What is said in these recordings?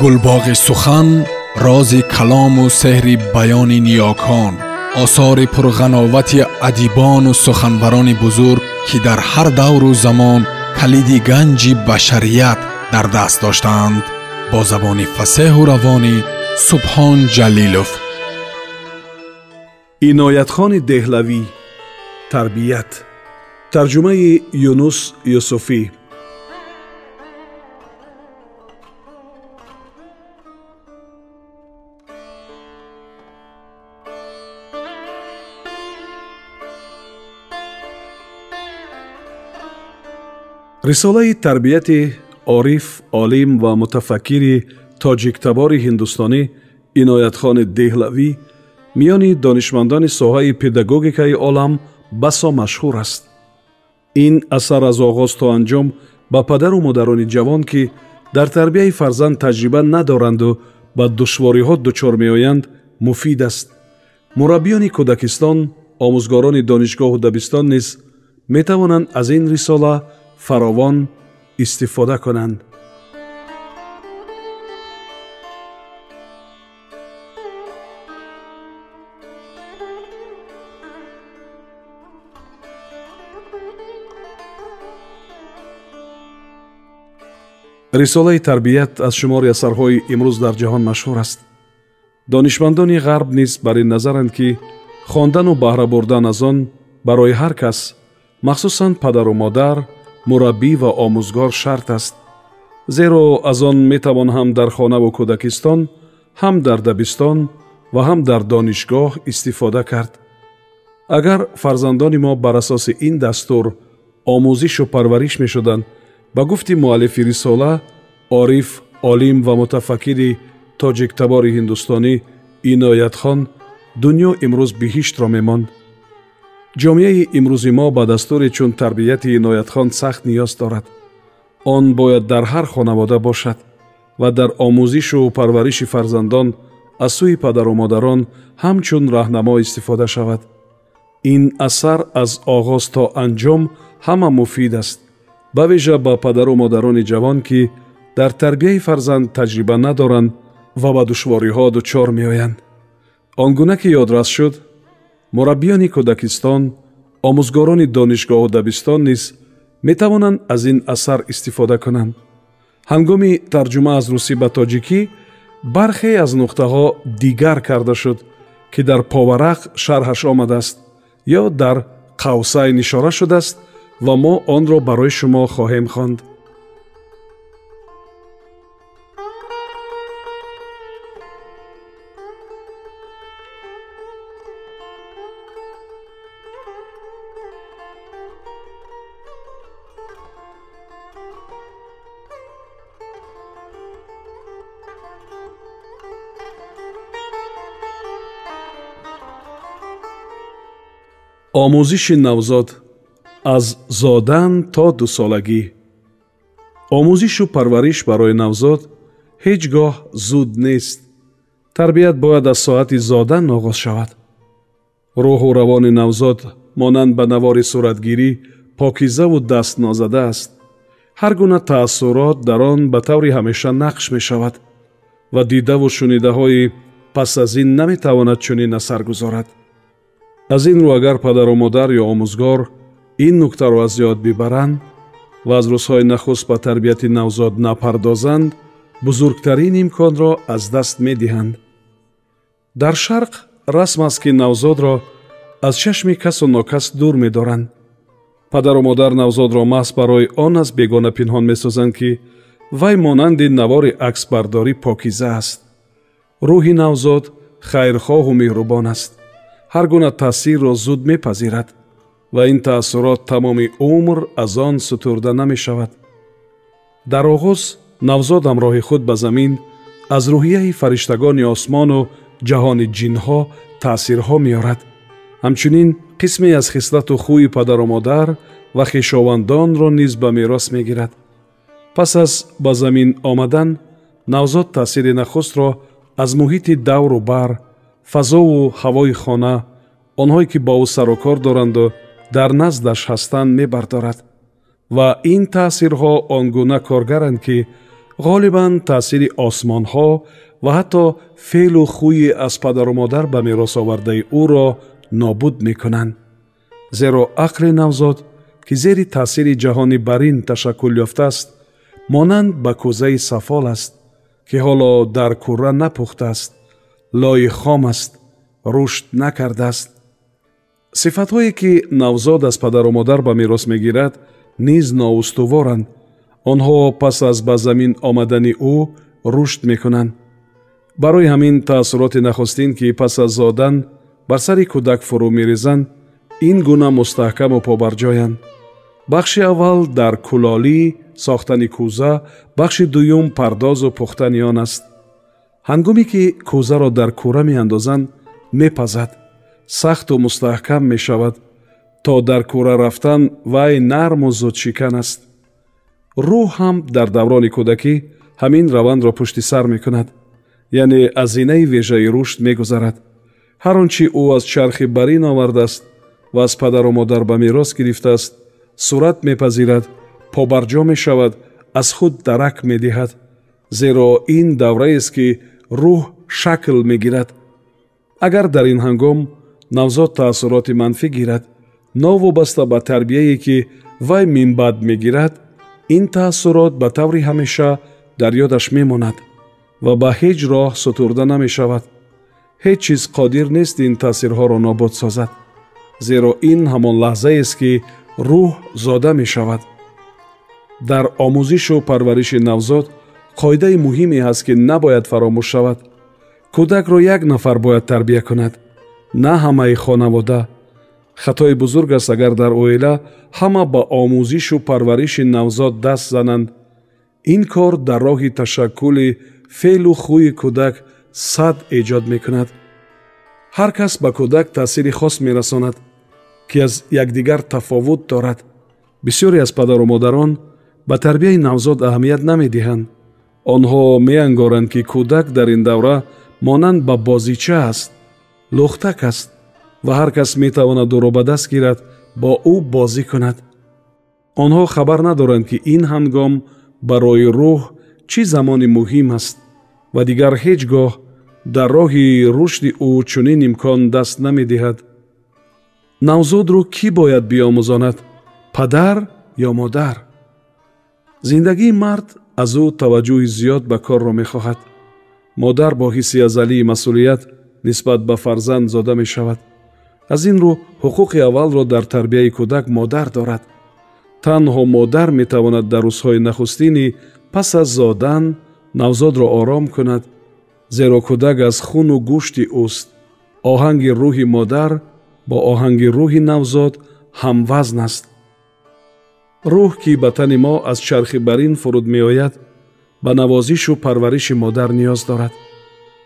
гулбоғи сухан рози калому сеҳри баёни ниёкон осори пурғановати адибону суханбарони бузург ки дар ҳар давру замон калиди ганҷи башарият дар даст доштаанд бо забони фасеҳу равонӣ субҳон ҷалилов иноятхони деҳлавӣ тарбият тарҷумаи юнус юсуфӣ Рисолаи тарбияти ориф олим ва мутафаккири тоҷиктабори ҳиндустонӣ иноятхони деҳлавӣ миёни донишмандони соҳаи педагогикаи олам басо машҳур аст. Ин асар аз оғоз то анҷом ба падару модарони ҷавон ки дар тарбияи фарзанд таҷриба надоранду ба душвориҳо дучор меоянд муфид аст. Мураббиёни кӯдакистон омӯзгорони донишгоҳу дабистон низ метавонанд аз ин рисола фаровон истифода кунанд рисолаи тарбият аз шумори асарҳои имрӯз дар ҷаҳон машҳур аст. Донишмандони ғарб низ бар ин назаранд ки хондану баҳра бурдан аз он барои ҳар кас махсусан падару модар мураббӣ ва омӯзгор шарт аст. Зеро аз он метавон ҳам дар хонаву кӯдакистон ҳам дар дабистон ва ҳам дар донишгоҳ истифода кард. Агар фарзандони мо бар асоси ин дастур омӯзишу парвариш мешуданд ба гуфти муаллифи рисола ориф олим ва мутафаккири тоҷиктабори ҳиндустонӣ иноятхон дунё имрӯз биҳиштро мемонд ҷомеаи имрӯзи мо ба дастуре чун тарбияти иноятхон сахт ниёз дорад. Он бояд дар ҳар хонавода бошад ва дар омӯзишу парвариши фарзандон аз сӯи падару модарон ҳамчун раҳнамо истифода шавад. Ин асар аз оғоз то анҷом ҳама муфид аст ба вижа ба падару модарони ҷавон ки дар тарбияи фарзанд таҷриба надоранд ва ба душвориҳо дучор меоянд. Он гуна ки ёдрас шуд мураббиёни кӯдакистон омӯзгорони донишгоҳу дабистон низ метавонанд аз ин асар истифода кунанд ҳангоми тарҷума аз русӣ ба тоҷикӣ бархе аз нуқтаҳо дигар карда шуд ки дар поварақ шарҳаш омадааст ё дар қавсайн ишора шудааст ва мо онро барои шумо хоҳем хонд омӯзиши навзод аз зодан то дусолагӣ омӯзишу парвариш барои навзод ҳеҷ гоҳ зуд нест. Тарбият бояд аз соати зодан оғоз шавад. Рӯҳу равони навзод монанд ба навори суратгирӣ покизаву дастнозада аст. Ҳар гуна таассурот дар он ба таври ҳамеша нақш мешавад ва дидаву шунидаҳои пас аз ин наметавонад чунин асар гузорад аз ин рӯ агар падару модар ё омӯзгор ин нуктаро аз ёд бибаранд ва аз рӯзҳои нахуст ба тарбияти навзод напардозанд бузургтарин имконро аз даст медиҳанд. Дар шарқ расм аст ки навзодро аз чашми касу нокас дур медоранд. Падару модар навзодро маҳз барои он аз бегона пинҳон месозанд ки вай монанди навори аксбардорӣ покиза аст. Рӯҳи навзод хайрхоҳу меҳрубон аст ҳар гуна таъсирро зуд мепазирад ва ин таассурот тамоми умр аз он сутурда намешавад. Дар оғоз навзод ҳамроҳи худ ба замин аз рӯҳияи фариштагони осмону ҷаҳони ҷинҳо таъсирҳо меорад. Ҳамчунин қисме аз хислату хӯи падару модар ва хешовандонро низ ба мерос мегирад. Пас аз ба замин омадан навзод таъсири нахустро аз муҳити давру бар фазову ҳавои хона онҳое ки бо ӯ сарукор доранду дар наздаш ҳастанд мебардорад. Ва ин таъсирҳо он гуна коргаранд ки ғолибан таъсири осмонҳо ва ҳатто феълу хӯи аз падару модар ба меросовардаи ӯро нобуд мекунанд. Зеро ақли навзод ки зери таъсири ҷаҳони барин ташаккул ёфтааст монанд ба кӯзаи сафол аст ки ҳоло дар курра напухтааст лои хом аст рушд накардааст. Сифатҳое ки навзод аз падару модар ба мерос мегирад низ ноустуворанд онҳо пас аз ба замин омадани ӯ рушд мекунанд. Барои ҳамин таассуроти нахустин ки пас аз зодан бар сари кӯдак фурӯ мерезанд ин гуна мустаҳкаму побарҷоянд. Бахши аввал дар кулолӣ сохтани кӯза бахши дуюм пардозу пухтани он аст ҳангоме ки кӯзаро дар кӯра меандозанд мепазад сахту мустаҳкам мешавад то дар кӯра рафтан вай нарму зудшикан аст. Рӯҳ ҳам дар даврони кӯдакӣ ҳамин равандро пушти сар мекунад яъне аз зинаи вежаи рушд мегузарад. Ҳар он чи ӯ аз чархи барин овардааст ва аз падару модар ба мерос гирифтааст сурат мепазирад побарҷо мешавад аз худ дарак медиҳад зеро ин давраест ки рӯҳ шакл мегирад. Агар дар ин ҳангом навзод таассуроти манфӣ гирад новобаста ба тарбияе ки вай минбаъд мегирад ин таассурот ба таври ҳамеша дар ёдаш мемонад ва ба ҳеҷ роҳ сутурда намешавад. Ҳеҷ чиз қодир нест ин таъсирҳоро нобуд созад зеро ин ҳамон лаҳзаест ки рӯҳ зода мешавад. Дар омӯзишу парвариши навзод қоидаи муҳиме ҳаст ки набояд фаромӯш шавад. Кӯдакро як нафар бояд тарбия кунад. На ҳамаи хонавода. Хатои бузург аст агар дар оила ҳама ба омӯзишу парвариши навзод даст зананд. Ин кор дар роҳи ташаккули феълу хӯи кӯдак сад эҷод мекунад. Ҳар кас ба кӯдак таъсири хос мерасонад ки аз якдигар тафовут дорад. Бисёре аз падару модарон ба тарбияи навзод аҳамият намедиҳанд онҳо меангоранд ки кӯдак дар ин давра монанд ба бозича аст лухтак аст ва ҳар кас метавонад ӯро ба даст гирад бо ӯ бозӣ кунад. Онҳо хабар надоранд ки ин ҳангом барои рӯҳ чӣ замони муҳим аст ва дигар ҳеҷ гоҳ дар роҳи рушди ӯ чунин имкон даст намедиҳад. Навзодро кӣ бояд биомӯзонад падар ё модар? Зиндагии мард аз ӯ таваҷҷӯҳи зиёд ба корро мехоҳад. Модар бо ҳисси азалии масъулият нисбат ба фарзанд зода мешавад. Аз ин рӯ ҳуқуқи аввалро дар тарбияи кӯдак модар дорад. Танҳо модар метавонад дар рӯзҳои нахустини пас аз зодан навзодро ором кунад зеро кӯдак аз хуну гӯшти ӯст. Оҳанги рӯҳи модар бо оҳанги рӯҳи навзод ҳамвазн аст рӯҳ ки ба тани мо аз чархи барин фуруд меояд ба навозишу парвариши модар ниёз дорад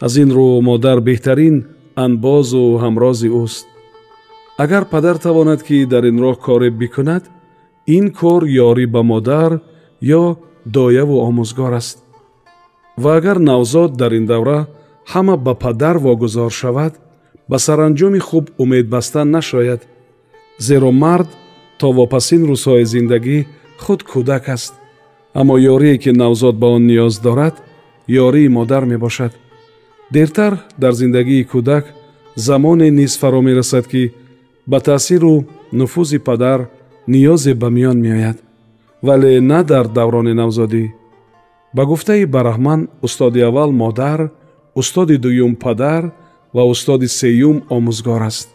аз ин рӯ модар беҳтарин анбозу ҳамрози ӯст агар падар тавонад ки дар ин роҳ коре бикунад ин кор ёрӣ ба модар ё дояву омӯзгор аст ва агар навзод дар ин давра ҳама ба падар вогузор шавад ба саранҷоми хуб умед бастан нашояд зеро мард то вопасин рӯзҳои зиндагӣ худ кӯдак аст. Аммо ёрие ки навзод ба он ниёз дорад ёрии модар мебошад. Дертар дар зиндагии кӯдак замоне низ фаро мерасад ки ба таъсиру нуфузи падар ниёзе ба миён меояд. Вале на дар даврони навзодӣ. Ба гуфтаи бараҳман устоди аввал модар устоди дуюм падар ва устоди сеюм омӯзгор аст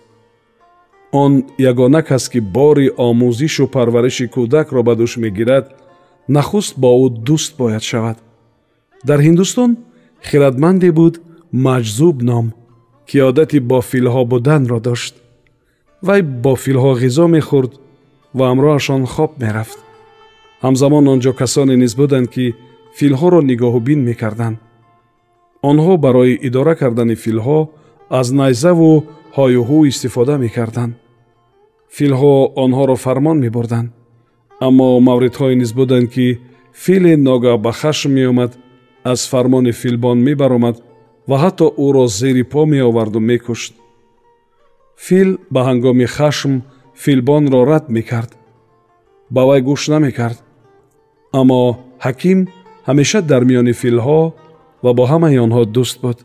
он ягона кас ки бори омӯзишу парвариши кӯдакро ба дӯш мегирад нахуст бо ӯ дӯст бояд шавад. Дар ҳиндустон хиратманде буд маҷзуб ном ки одати бо филҳо буданро дошт. Вай бо филҳо ғизо мехӯрд ва ҳамроҳашон хоб мерафт. Ҳамзамон он ҷо касоне низ буданд ки филҳоро нигоҳубин мекарданд. Онҳо барои идора кардани филҳо аз найзаву ҳоюҳӯ истифода мекарданд филҳо онҳоро фармон мебурданд аммо мавридҳое низ буданд ки филе ногаҳ ба хашм меомад аз фармони филбон мебаромад ва ҳатто ӯро зери по меоварду мекушт фил ба ҳангоми хашм филбонро рад мекард ба вай гӯш намекард аммо ҳаким ҳамеша дар миёни филҳо ва бо ҳамаи онҳо дӯст буд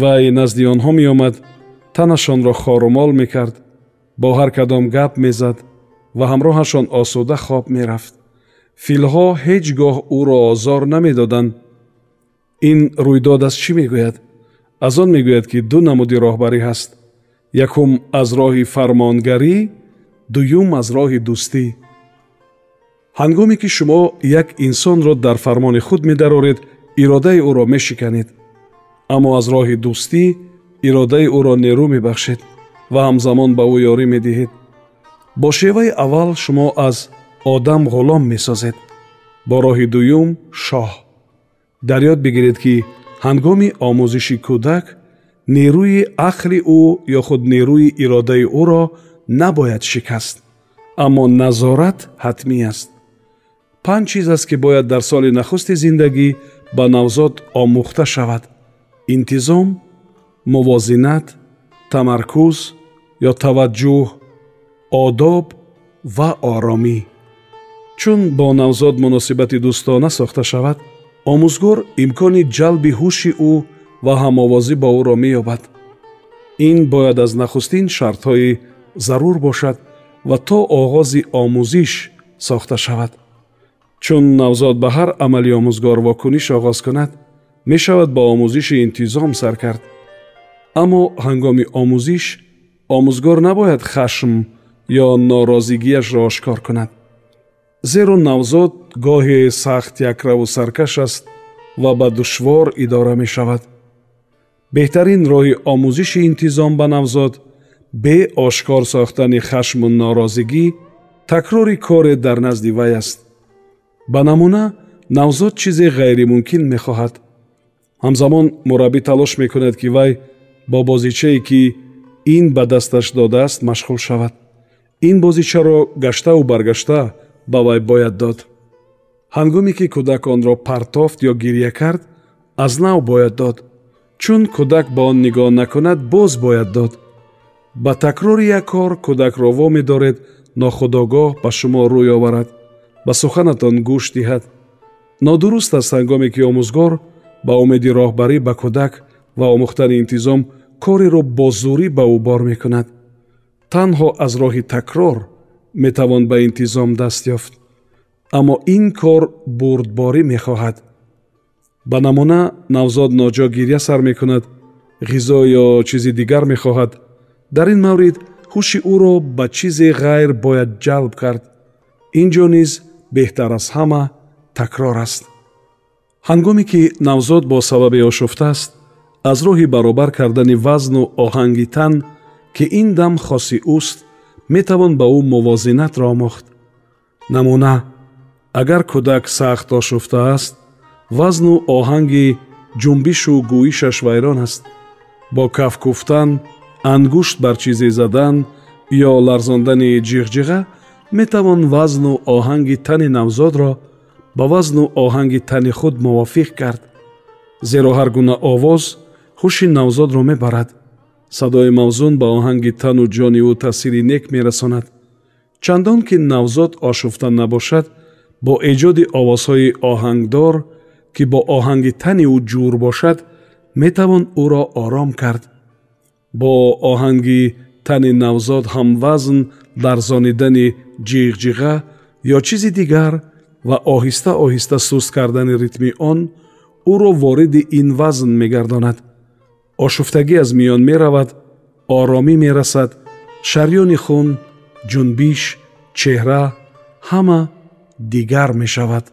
вай назди онҳо меомад танашонро хорумол мекард бо ҳар кадом гап мезад ва ҳамроҳашон осуда хоб мерафт. Филҳо ҳеҷ гоҳ ӯро озор намедоданд. Ин рӯйдод аз чӣ мегӯяд? Аз он мегӯяд ки ду намуди роҳбарӣ ҳаст. Якум аз роҳи фармонгарӣ дуюм аз роҳи дӯстӣ. Ҳангоме ки шумо як инсонро дар фармони худ медароред иродаи ӯро мешиканед. Аммо аз роҳи дӯстӣ иродаи ӯро нерӯ мебахшед ва ҳамзамон ба ӯ ёрӣ медиҳед. Бо шеваи аввал шумо аз одам ғулом месозед. Бо роҳи дуюм шоҳ. Дар ёд бигиред ки ҳангоми омӯзиши кӯдак нерӯи ақли ӯ ё худ нерӯи иродаи ӯро набояд шикаст. Аммо назорат ҳатмӣ аст. Панҷ чиз аст ки бояд дар соли нахусти зиндагӣ ба навзод омӯхта шавад. Интизом мувозинат тамаркуз ё таваҷҷӯҳ одоб ва оромӣ. Чун бо навзод муносибати дӯстона сохта шавад омӯзгор имкони ҷалби ҳуши ӯ ва ҳамовозӣ бо ӯро меёбад. Ин бояд аз нахустин шартҳои зарур бошад ва то оғози омӯзиш сохта шавад. Чун навзод ба ҳар амали омӯзгор вокуниш оғоз кунад мешавад ба омӯзиши интизом сар кард. Аммо ҳангоми омӯзиш омӯзгор набояд хашм ё норозигиашро ошкор кунад. Зеро навзод гоҳе сахт якраву саркаш аст ва ба душвор идора мешавад. Беҳтарин роҳи омӯзиши интизом ба навзод бе ошкор сохтани хашму норозигӣ такрори коре дар назди вай аст. Ба намуна навзод чизе ғайримумкин мехоҳад. Ҳамзамон мураббӣ талош мекунад ки вай бо бозичае ки ин ба дасташ додааст машғул шавад. Ин бозичаро гаштаву баргашта ба вай бояд дод. Ҳангоме ки кӯдак онро партофт ё гирья кард аз нав бояд дод. Чун кӯдак ба он нигоҳ накунад боз бояд дод. Ба такрори як кор кӯдакро вомедоред нохудогоҳ ба шумо рӯй оварад ба суханатон гӯш диҳад. Нодуруст аст ҳангоме ки омӯзгор ба умеди роҳбарӣ ба кӯдак ва омӯхтани интизом кореро бо зурӣ ба ӯ бор мекунад. Танҳо аз роҳи такрор метавон ба интизом даст ёфт аммо ин кор бурдборӣ мехоҳад. Ба намуна навзод ноҷо гирья сар мекунад ғизо ё чизи дигар мехоҳад. Дар ин маврид ҳуши ӯро ба чизе ғайр бояд ҷалб кард. Ин ҷо низ беҳтар аз ҳама такрор аст. Ҳангоме ки навзод бо сабаби ошуфта аст аз роҳи баробар кардани вазну оҳанги тан ки ин дам хоси ӯст метавон ба ӯ мувозинатро омӯхт намуна агар кӯдак сахт ошуфта аст вазну оҳанги ҷунбишу гӯишаш вайрон аст. Бо каф куфтан ангушт бар чизе задан ё ларзондани ҷиғҷиға метавон вазну оҳанги тани навзодро ба вазну оҳанги тани худ мувофиқ кард. Зеро ҳар гуна овоз ҳуши навзодро мебарад. Садои мавзун ба оҳанги тану ҷони ӯ таъсири нек мерасонад. Чандон ки навзод ошуфта набошад бо эҷоди овозҳои оҳангдор ки бо оҳанги тани ӯ ҷур бошад метавон ӯро ором кард. Бо оҳанги тани навзод ҳамвазн ларзонидани ҷиғҷиға ё чизи дигар ва оҳиста оҳиста суст кардани ритми он ӯро вориди ин вазн мегардонад ошуфтагӣ аз миён меравад оромӣ мерасад шарёни хун ҷунбиш чеҳра ҳама дигар мешавад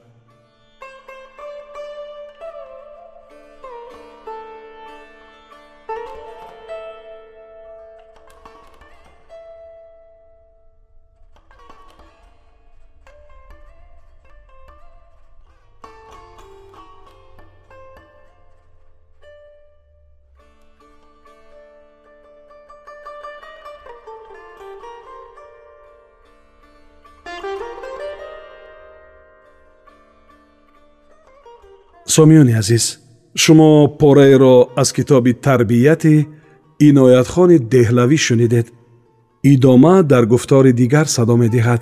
сомиёни азиз шумо пораеро аз китоби тарбияти иноятхони деҳлавӣ шунидед идома дар гуфтори дигар садо медиҳад